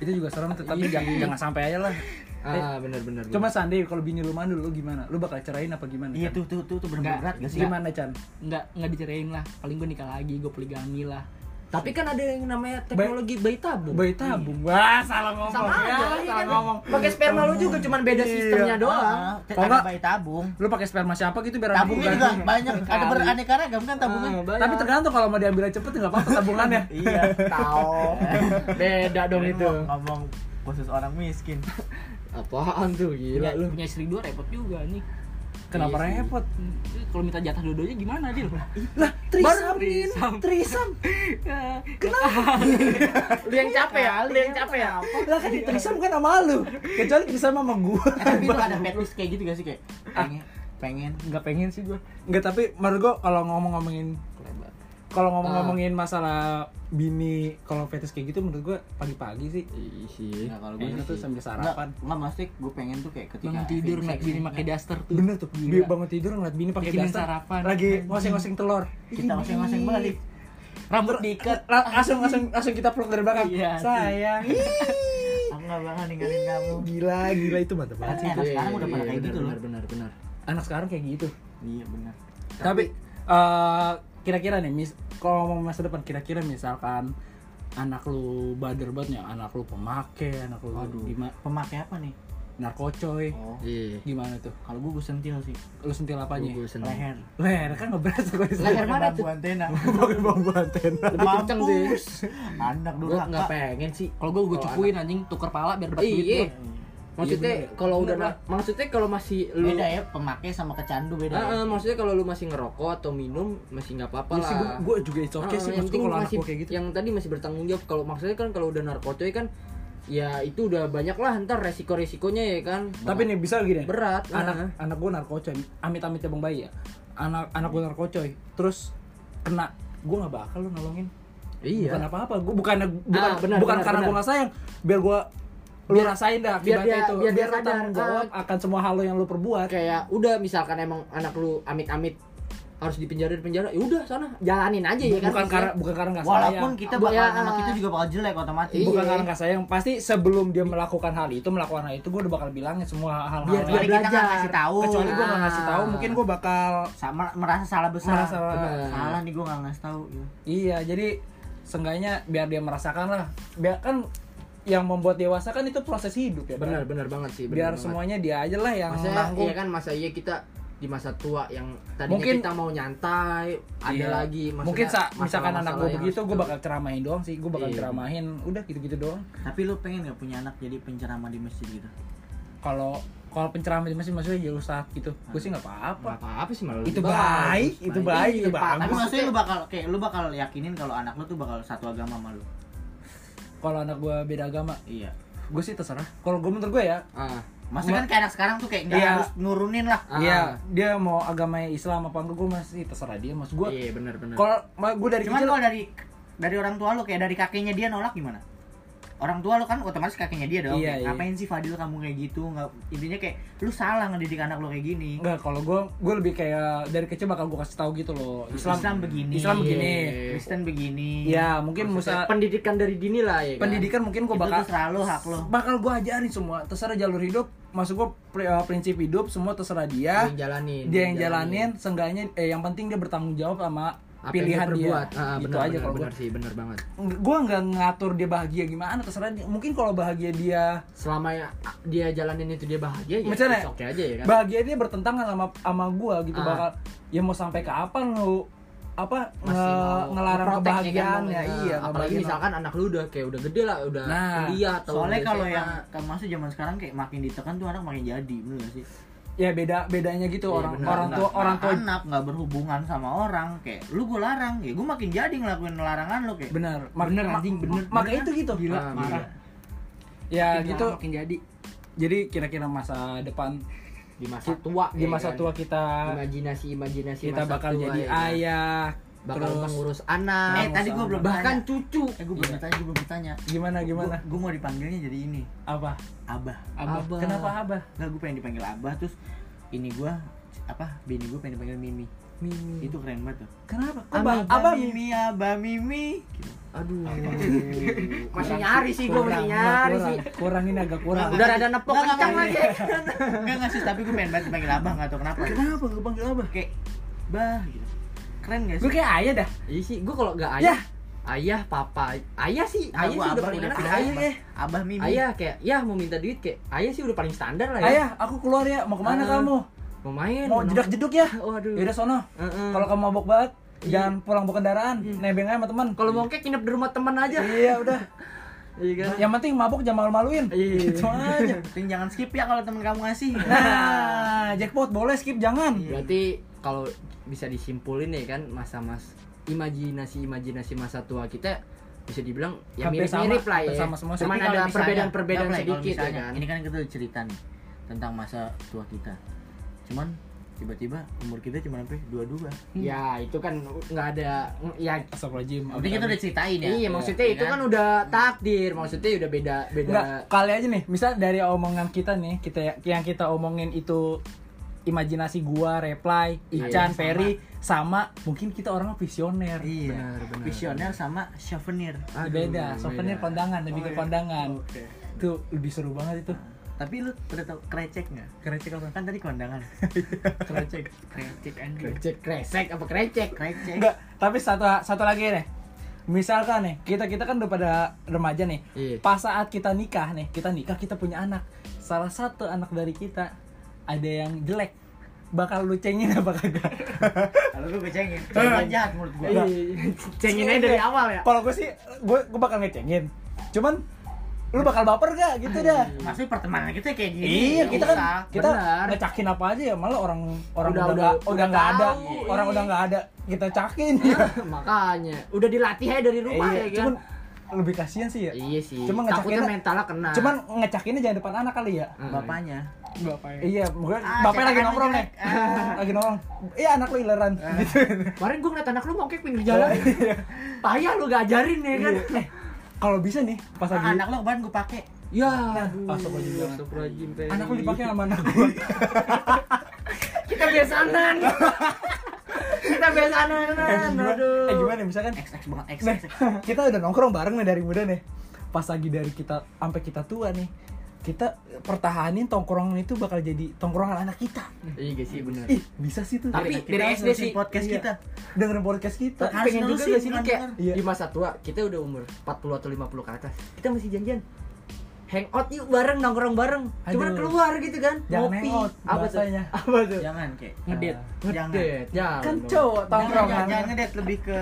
itu juga serem tuh, tapi jangan, jangan sampai aja lah Ah, benar benar. Cuma seandainya kalau bini lu mandul lu gimana? Lu bakal cerain apa gimana? Iya tuh tuh tuh tuh Enggak. bener berat gak sih? Gimana Chan? Enggak, enggak dicerain lah. Paling gue nikah lagi, gue poligami lah. Tapi kan ada yang namanya teknologi bayi tabung. Bayi tabung. Wah, salah ngomong. Sama Ya, aja, iya salah kan? ngomong. Pakai sperma lu juga cuman beda Iya. sistemnya doang. Ah, Kalau ada enggak- bayi tabung. Lu pakai sperma siapa gitu biar Tabungnya ada juga banyak, ada Kali. beraneka ragam kan tabungnya. Ah. Tapi tergantung kalau mau diambil cepet nggak apa-apa tabungannya. Iya. tahu. Beda dong itu. Ngomong khusus orang miskin. Apaan tuh Punya, gila lu. punya istri dua repot juga nih. Kenapa Iya sih. repot? Kalau minta jatah dua-duanya gimana, Dil? Lah, trisam, Trisam. trisam. Lu yang capek ya? Lu yang capek ya? Lah kan trisam kan sama lu. Kecuali trisam sama gua. Eh, tapi lu ada fetish kayak gitu gak sih kayak pengen pengen Enggak pengen sih gua. Enggak, tapi menurut gua kalau ngomong-ngomongin kalau ngomong-ngomongin masalah bini kalau fetish kayak gitu menurut gua pagi-pagi sih. Iya sih. Nah, kalau gue tuh sih sambil Enggak, sarapan. enggak mesti gue pengen tuh kayak ketika Bangun tidur ngeliat bini pakai daster tuh. Bener tuh. Gila. Bi- bangun tidur ngeliat bini pakai daster. sarapan. Lagi ngoseng-ngoseng telur. kita masing-masing balik Rambut diikat. La- langsung langsung langsung kita peluk dari belakang. Iya, sih. Sayang. aku nggak bakal ninggalin kamu Gila, gila itu mantap banget sih. Eh, anak sekarang udah pada Iya, kayak benar, gitu loh Benar benar benar. Anak sekarang kayak gitu. iya benar Tapi eh, kira-kira nih, mis kalau mau masa depan kira-kira misalkan anak lu bader banget ya, anak lu pemakai, anak lu Waduh. gimana pemakai apa nih narkocoy. oh Iya. Gimana tuh? kalau gue gue sentil sih Lu sentil apanya? Gue seneng. leher Leher kan nggak berasa gue Leher mana bambu tuh? antena Pakai bambu antena. Lebih kenceng sih. Mampus. anak durhaka nggak pengen sih. Kalau gue gue cukuin anjing, tuker pala biar dapat duit. Iya. Maksudnya bener ya. kalau udah na- maksudnya kalau masih lu beda ya pemakai sama kecandu beda ya? ah, maksudnya kalau lu masih ngerokok atau minum masih nggak apa-apa Iya lah. gua, gua juga it's okay Ah, sih yang maksud penting kalau anak masih gua kayak gitu. yang tadi masih bertanggung jawab kalau maksudnya kan kalau udah narkocoy kan ya itu udah banyak lah ntar resiko-resikonya ya kan Tapi nih bisa gini. berat anak anak gue narkocoy amit-amit ya bang bayi ya anak anak gue narkocoy terus kena gue nggak bakal lu nolongin iya bukan apa-apa gue bukan bukan Ah, benar, bukan benar, karena gue nggak sayang biar gue lu Biar- rasain dah biar dia- itu biar dia lu sadar. tanggung jawab Ah. akan semua hal yang lu perbuat kayak udah misalkan emang anak lu amit-amit harus di penjara di penjara ya udah sana jalanin aja ya kan bukan maksudnya. karena bukan karena nggak walaupun sayang kita Bu- bakal ya, anak ah. itu juga bakal jelek otomatis Iya. bukan karena nggak sayang pasti sebelum dia melakukan hal itu melakukan hal itu gue udah bakal bilangin semua hal-hal Biar kita nggak belajar. ngasih tahu kecuali gue nggak ngasih tahu Ah. mungkin gue bakal sama merasa salah besar Merasa- salah nih gue nggak ngasih tahu gitu. Iya, jadi seenggaknya biar dia merasakan lah. Biar kan yang membuat dewasa kan itu proses hidup ya. benar Bang? benar banget sih benar Biar banget. semuanya dia aja lah yang masa nanggung. iya kan masa iya kita di masa tua yang tadinya Mungkin- kita mau nyantai ada Iya. lagi maksudnya Mungkin sa misalkan anak gue begitu, gue bakal ceramahin doang sih. Gue bakal Iya. ceramahin, udah gitu-gitu doang. tapi lu pengen nggak punya anak jadi penceramah di masjid gitu Kalau kalau penceramah di masjid maksudnya jadi ustad gitu, gue sih nggak Nggak apa-apa. apa-apa sih malah Itu baik, bagus. itu baik, Iya, itu Pak. bagus. tapi Maksudnya- maksudnya lu bakal kayak lu bakal yakinin kalau anak lu tuh bakal satu agama sama lu Kalau anak gue beda agama, iya gue sih terserah. Kalau gue menurut gue ya, ah maksudnya kan kayak anak sekarang tuh kayak nggak Iya. harus nurunin lah Ah. iya dia mau agamanya Islam apa enggak gue masih terserah dia. Maksud gue, iya benar benar kalau gue dari cuman kecil kalau dari dari orang tua lu kayak dari kakeknya dia nolak gimana orang tua lo kan otomatis kakeknya dia dong. Iya, Kayak, iya. Ngapain sih Fadil kamu kayak gitu? Nggak intinya kayak lu salah ngedidik anak lo kayak gini. Enggak, kalau gue gue lebih kayak dari kecil bakal gue kasih tahu gitu loh. Islam Islam begini. Islam begini. Kristen begini. Ya, mungkin musa pendidikan dari dini lah ya kan? pendidikan mungkin gue bakal terserah lo, hak lo. bakal gue ajarin semua terserah jalur hidup masuk gue prinsip hidup semua terserah dia yang jalanin dia yang jalanin seenggaknya eh yang penting dia bertanggung jawab sama Apa pilihan yang dia dia. perbuat. Ah, gitu benar, aja benar, kalau gue benar sih benar banget. Gue nggak ngatur dia bahagia gimana terserah dia. Mungkin kalau bahagia dia selama ya, dia jalanin itu dia bahagia ya Misalnya, it's okay aja ya kan? bahagia dia bertentangan sama sama gue gitu Ah. bakal ya mau sampai kapan lu apa Masih nge- ngelarang ya kan, kebahagiaannya mau- iya apalagi misalkan anak lu udah kayak udah gede lah udah Nah, kuliah atau Soalnya kalau yang kan masuk zaman sekarang kayak makin ditekan tuh anak makin jadi, bener sih? Ya beda bedanya gitu Iya, orang benar. orang tua orang tua anak nggak berhubungan sama orang kayak lu gue larang ya gue makin jadi ngelakuin larangan lo kayak benar Mak- Bener, anjing, bener. makanya itu gitu Gila, Ah, marah. ya Makin gitu lama makin jadi jadi kira-kira masa depan di masa tua di ya masa kan? tua kita imajinasi imajinasi kita masa bakal tua, jadi ya kan? ayah bakal terus mengurus anak eh tadi gue belum bahkan tanya. cucu eh gue belum tanya gue belum tanya gimana gimana gue mau dipanggilnya jadi ini apa abah abah, Abah. kenapa abah nggak gue pengen dipanggil abah terus ini gue apa bini gue pengen dipanggil mimi Mimi. itu keren banget tuh kenapa kok abah, abah, abah mimi abah mimi gitu. aduh masih nyari sih gue masih nyari kurang, sih kurang ini agak kurang udah rada nepok Nggak, nggak, kencang nggak, lagi Enggak nggak sih, tapi gue pengen banget dipanggil abah nggak tau kenapa. kenapa gue panggil abah Kayak bah gitu. Keren gak sih? gue kayak ayah dah. Iya sih gue kalau nggak Ya. ayah ayah papa ayah sih Nggak, ayah sih udah abah paling udah enak. ayah abah. ya. Abah mimi. ayah kayak ya mau minta duit kayak ayah sih udah paling standar lah ya. Ayah aku keluar ya. Mau ke mana Ah, kamu? Mau main mau jedak jeduk ya? Waduh. Yaudah sono. Heeh. kalau kamu mabok banget jangan pulang bawa kendaraan. Nebeng aja sama teman kalau mau kayak nginep di rumah teman aja. Iya udah. Iya kan? Yang penting mabok jangan malu-maluin. Iya. gitu aja. Penting jangan skip ya kalau temen kamu ngasih. nah jackpot boleh skip jangan. Berarti kalau bisa disimpulin ya kan masa-mas imajinasi imajinasi masa tua kita bisa dibilang ya mirip-mirip sama, lah ya sama semua. cuman ada perbedaan-perbedaan nggak, sedikit ya misalnya, kan Ini kan kita cerita nih tentang masa tua kita. Cuman tiba-tiba umur kita cuma sampai dua-dua. ya itu kan nggak ada ya Astagfirullahaladzim Tapi kita udah ceritain ya. iya maksudnya Iya itu kan udah takdir maksudnya udah beda beda Enggak, kali aja nih, misal dari omongan kita nih, kita yang kita omongin itu imajinasi gua, reply, Iya, Ican, sama. Ferry, sama mungkin kita orang visioner. Iya. Benar, benar. Visioner sama souvenir. Aduh, beda, souvenir beda. kondangan, lebih Oh, ke iya. kondangan. Oke. Itu lebih seru banget itu. Tapi lu udah tau krecek nggak? Krecek apa? Kan tadi kondangan. Krecek. krecek anjing. krecek kresek apa krecek Krecek. Enggak, tapi satu satu lagi nih. Misalkan nih, kita kita kan udah pada remaja nih. Iya. Pas saat kita nikah nih, kita nikah kita punya anak. Salah satu anak dari kita ada yang jelek. Bakal lu cengin apa kagak? Kalau gue cengin. Cengin jahat menurut gue. Enggak. cengin aja dari awal ya Kalau gue sih, gue gue bakal ngecengin. Cuman lu bakal baper gak gitu dah? Maksudnya pertemanan kita kayak gini. Iya, kita usah. kan kita Benar. ngecakin apa aja ya, malah orang orang Udah- udah udah- udah, nggak ada, orang iya. udah nggak ada, kita cakin ya. makanya udah dilatih aja dari rumah Iya, ya kan cuman lebih kasihan sih ya. iya sih Cuma ngecakinnya- mentalnya kena Cuman ngecakinnya jangan depan anak kali ya. Hmm. Bapaknya. Iya, mungkin Ah, bapaknya lagi nongkrong nih. lagi nongkrong. Iya, anak lu ileran. Gitu. kemarin gue ngeliat anak lu mongkek pinggir jalan payah lu gak ajarin ya kan Iya. Eh, kalau bisa nih pas lagi Anak lo kemarin gue pakai. ya Astagfirullahaladzim, astagfirullahaladzim, anak lu dipakai sama anak gua. kita besanan kita besanan eh, gimana, aduh eh, gimana misalkan XX banget X. Nah, X, X. kita udah nongkrong bareng nih dari muda nih. Pas lagi dari kita sampai kita tua nih, kita pertahanin tongkrongan itu bakal jadi tongkrongan anak kita. iya gak sih bener Ih, bisa sih tuh. Tapi Kita dari harus SD sih. podcast Iya. kita. dengerin podcast kita. pengen juga sih kayak. Iya. di masa tua kita udah umur 40 atau 50 ke atas kita masih janjian hangout yuk bareng nongkrong bareng cuma keluar gitu kan Jangan ngopi hangout, apa tuh apa tuh Jangan kayak Jangan. ngedet jangan Kan dong. cowok Jangan, tongkrongan. jangan, jangan ngedet lebih ke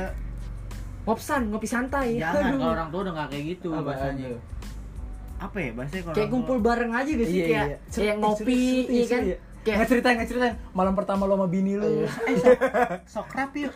ngopsan ngopi santai jangan Aduh. kalau orang tua udah nggak kayak gitu Apa bahasanya. Apa ya bahasanya kalau kayak orang kumpul bareng aja gak sih Iya, kayak iya. kayak ngopi iya kan iya. kayak Nggak ceritain. Malam pertama lo sama bini lu. Eh, sok, sokrap yuk.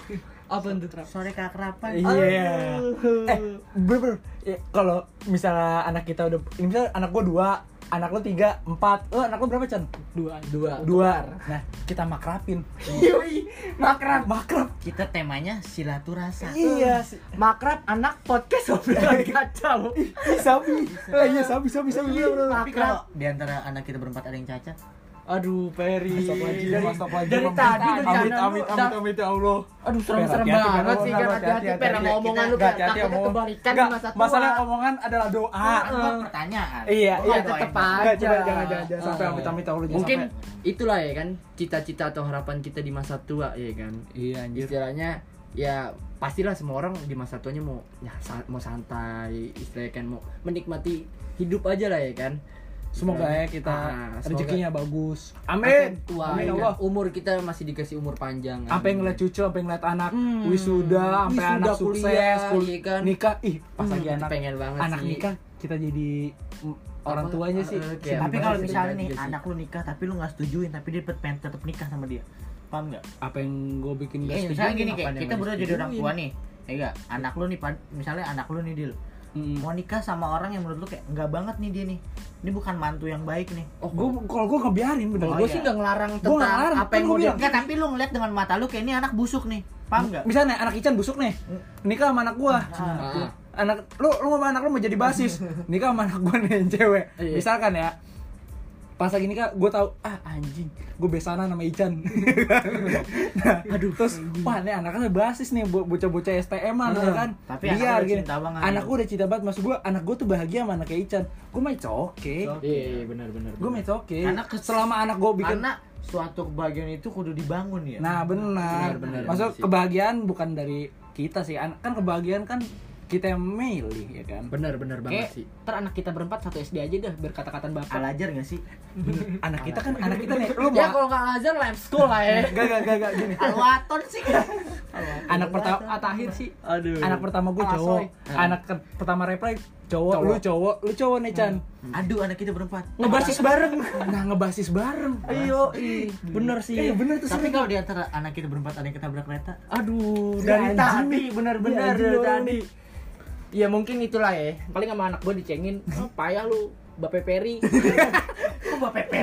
Apa tuh Sore keakrapan. Iya. Eh, bener-bener. Ya, kalau misalnya anak kita udah, ini misalnya anak gua dua, anak lu tiga empat oh anak lu berapa Chan Dua. Dua. dua nah kita makrapin Yoi, makrab. makrab Kita temanya silaturasa. iya sih Makrab anak podcast obrolan kacau. Sabi Eh, iya sabi sabi sabi. Tapi kalau di antara anak kita berempat ada yang cacat, Aduh, Peri. Dari, dari tadi amit rencana amit amit amit amit ya Allah Aduh, serem-serem banget sih kan hati-hati Per omongan lu Gak, Per. Takutnya kebalikan masa tua. masalah omongan adalah doa kan pertanyaan. Iya, iya tetep aja. Jangan jangan jangan sampai amit amit ya Allah Mungkin itulah ya kan cita-cita atau harapan kita di masa tua ya kan. iya anjir Istilahnya ya pastilah semua orang di masa tuanya mau ya mau santai, istilahnya kan mau menikmati hidup aja lah ya kan. Semoga ya kita Ah, semoga- rezekinya bagus amin tua, amin? Allah Umur kita masih dikasih umur panjang. sampai amin. ngeliat cucu sampai ngeliat anak Hmm. wisuda sampai anak sukses kuliah, kul- iya kan? nikah ih pas Hmm, lagi anak pengen banget anak sih. nikah kita jadi orang Apa? tuanya sih Eh, sedih Tapi kalau misalnya nih sih. anak lu nikah tapi lu nggak setujuin tapi dia pengen tetap nikah sama dia. Paham nggak? apa yang gue bikin gak setuju misalnya gini apa kayak yang kita berdua jadi orang tua nih. Ya enggak, anak lu nih misalnya anak lu nih Dil. Mm. Mau nikah sama orang yang menurut lu kayak enggak banget nih dia nih. Ini bukan mantu yang baik nih. Oh, gue kalau gue ngebiarin bener Oh, gue iya. sih nggak ngelarang tentang nggak ngelarang, apa yang kan mau gua dia bilang. Tapi lu ngeliat dengan mata lu kayak ini anak busuk nih. Paham nggak? misalnya anak Ican busuk nih nikah sama anak gua Ah. anak lu lu sama anak lu mau jadi basis nikah sama anak gua nih yang cewek Iya. misalkan ya pas lagi nikah gue tahu ah anjing gue besanan sama Ican nah, aduh terus wah nih anaknya basis nih bo- bocah-bocah STM an ya kan Tapi anak biar udah gini cinta banget. anak gue udah cinta banget maksud gue anak gue tuh bahagia sama anaknya Ican gue mah Oke. Iya, iya, benar benar. gue mah okay Anak selama anak gue bikin Karena suatu kebahagiaan itu kudu dibangun ya. Nah benar. Maksud kebahagiaan bukan dari kita sih, An- kan kebahagiaan kan kita yang milih ya kan. benar benar banget Kayak sih. ntar anak kita berempat satu SD aja dah biar kata-kataan bapak. Al ajar nggak sih? Anak kita kan, anak kita nih, lu Ya mau kalau nggak ngajar live school lah ya. gak gak gak gak gini. Al waton sih. Anak pertama, Atahir sih. Aduh. anak pertama gue cowok, anak ke- pertama reply cowok, Cowok. lu cowok, lu cowok nih Chan. Aduh anak kita berempat. Ngebasis bareng, nah ngebasis bareng. Ayo, ih, bener sih. Eh bener tuh Tapi kalau di antara anak kita berempat ada yang ketabrak kereta. Aduh, dari tadi anjing dari tadi. Ya mungkin itulah ya. Paling sama anak gue dicengin, oh, payah lu, Bapak Peri. Kok bapak pepe?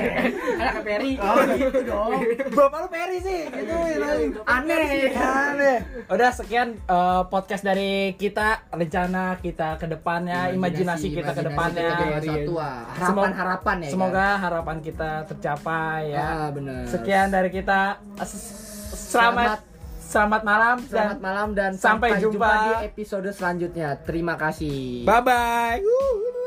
Anak Peri. Oh gitu dong. Bapak lu Peri sih, gitu ya. Aneh. Aneh. Udah sekian eh, podcast dari kita, rencana kita ke depannya, imajinasi, kita ke depannya. Iya. Semoga- Harapan-harapan ya. Semoga harapan kita tercapai ya. Ah, benar. Sekian dari kita. S- Selamat selamat malam Selamat dan malam dan Sampai sampai, jumpa. jumpa di episode selanjutnya. Terima kasih. bye bye.